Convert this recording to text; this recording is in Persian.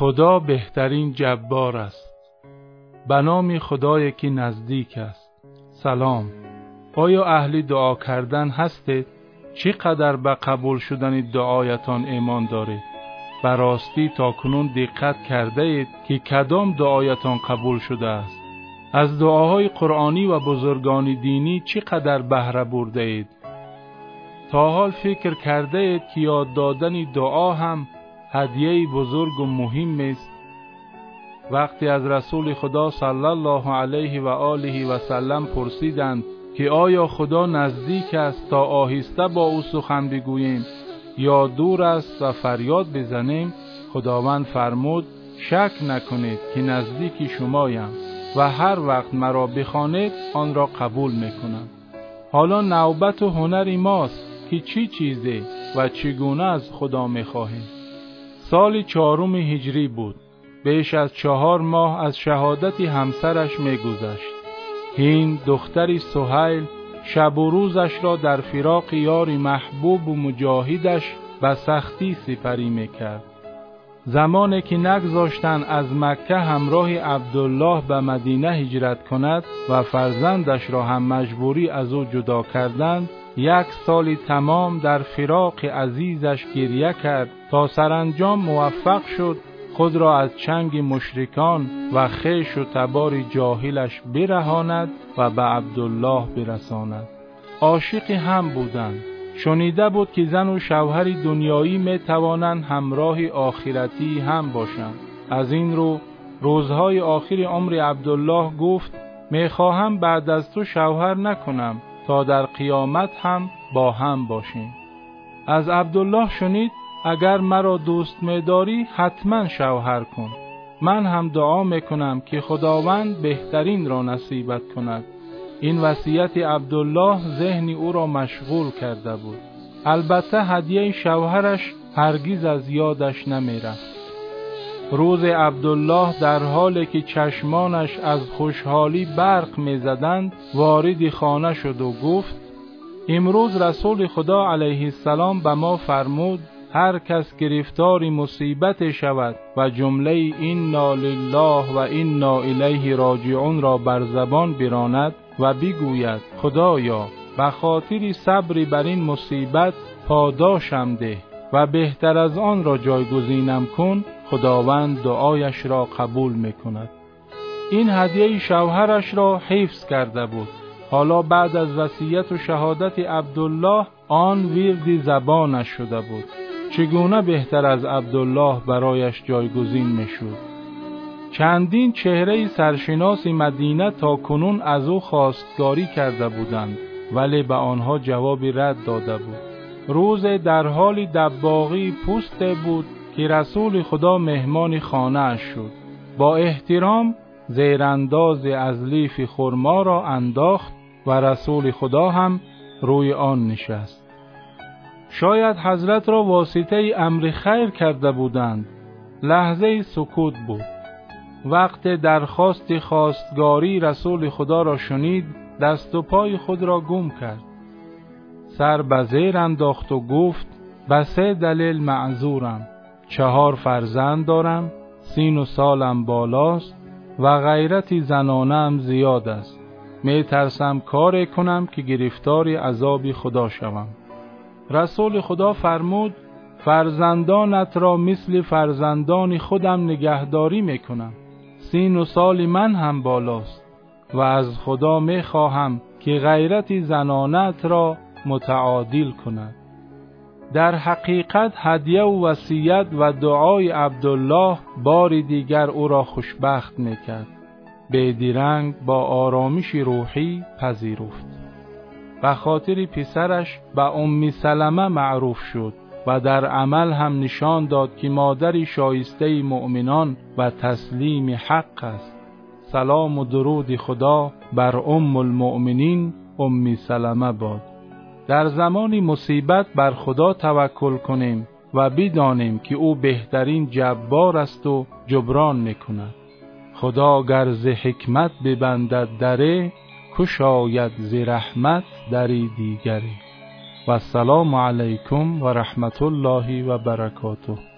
خدا بهترین جبار است. به نام خدای که نزدیک است. سلام. آیا اهلی دعا کردن هستید چقدر به قبول شدن دعایتان ایمان دارید براستی تا کنون دقت کرده اید که کدام دعایتان قبول شده است. از دعاهای قرآنی و بزرگان دینی چقدر بهره برده اید؟ تا حال فکر کرده اید که یاد دادن دعا هم هدیه بزرگ و مهم است. وقتی از رسول خدا صلی الله علیه و آله و سلم پرسیدند که آیا خدا نزدیک است تا آهسته با او سخن بگوییم یا دور است و فریاد بزنیم خداوند فرمود شک نکنید که نزدیک شمایم و هر وقت مرا بخوانید آن را قبول می‌کنم. حالا نوبت و هنری ماست که چی چیزه و چگونه از خدا می‌خواهیم. سال چهارم هجری بود. بیش از چهار ماه از شهادت همسرش میگذشت. هین دختری سهیل شب و روزش را در فراق یاری محبوب و مجاهدش به سختی سپری می‌کرد. زمانی که نگذاشتن از مکه همراه عبدالله به مدینه هجرت کند و فرزندش را هم مجبوری از او جدا کردند یک سال تمام در فراق عزیزش گریه کرد تا سرانجام موفق شد خود را از چنگ مشرکان و خیش و تبار جاهلش برهاند و به عبدالله برساند. عاشق هم بودند. شنیده بود که زن و شوهر دنیایی می توانند همراه آخرتی هم باشند. از این رو روزهای آخر عمر عبدالله گفت خواهم بعد از تو شوهر نکنم. تا در قیامت هم با هم باشیم. از عبدالله شنید اگر مرا دوست میداری حتما شوهر کن. من هم دعا می‌کنم که خداوند بهترین را نصیبت کند. این وصیت عبدالله ذهن او را مشغول کرده بود. البته هدیه شوهرش هرگیز از یادش نمی‌رفت. روز عبدالله در حالی که چشمانش از خوشحالی برق می‌زدند وارد خانه شد و گفت امروز رسول خدا علیه السلام به ما فرمود هر کس گرفتاری مصیبت شود و جمله این لله و این الیه راجعون را بر زبان براند و بگوید خدایا به خاطر صبری بر این مصیبت پاداشم ده و بهتر از آن را جایگزینم کن خداوند دعایش را قبول می‌کند. این هدیه شوهرش را حفظ کرده بود. حالا بعد از وصیت و شهادت عبدالله آن ویردی زبانش شده بود. چگونه بهتر از عبدالله برایش جایگزین می‌شد؟ چندین چهره سرشناس مدینه تا کنون از او خواستگاری کرده بودند ولی به آنها جوابی رد داده بود. روز در حال دباغی پوست بود که رسول خدا مهمان خانه شد. با احترام زیرانداز از لیف خرما را انداخت و رسول خدا هم روی آن نشست. شاید حضرت را واسطه امر خیر کرده بودند. لحظه سکوت بود. وقت درخواست خواستگاری رسول خدا را شنید دست و پای خود را گم کرد. سر به زیر انداخت و گفت به سه دلیل معذورم. چهار فرزند دارم سین و سالم بالاست و غیرتی زنانم زیاد است. می ترسم کار کنم که گرفتاری عذابی خدا شوم. رسول خدا فرمود فرزندانت را مثل فرزندان خودم نگهداری می‌کنم. سین و سال من هم بالاست و از خدا می خواهم که غیرت زنانت را متعادل کند. در حقیقت هدیه و وصیت و دعای عبدالله بار دیگر او را خوشبخت می‌کرد. بیدیرنگ با آرامش روحی پذیرفت و خاطر پسرش به ام سلمه معروف شد و در عمل هم نشان داد که مادری شایسته مؤمنان و تسلیم حق است. سلام و درود خدا بر ام المؤمنین ام سلمه باد. در زمان مصیبت بر خدا توکل کنیم و بدانیم که او بهترین جبار است و جبران می‌کند. خدا گر ز حکمت ببندد دره کشاید ز رحمت دری دیگری. و السلام علیکم و رحمت الله و برکاته.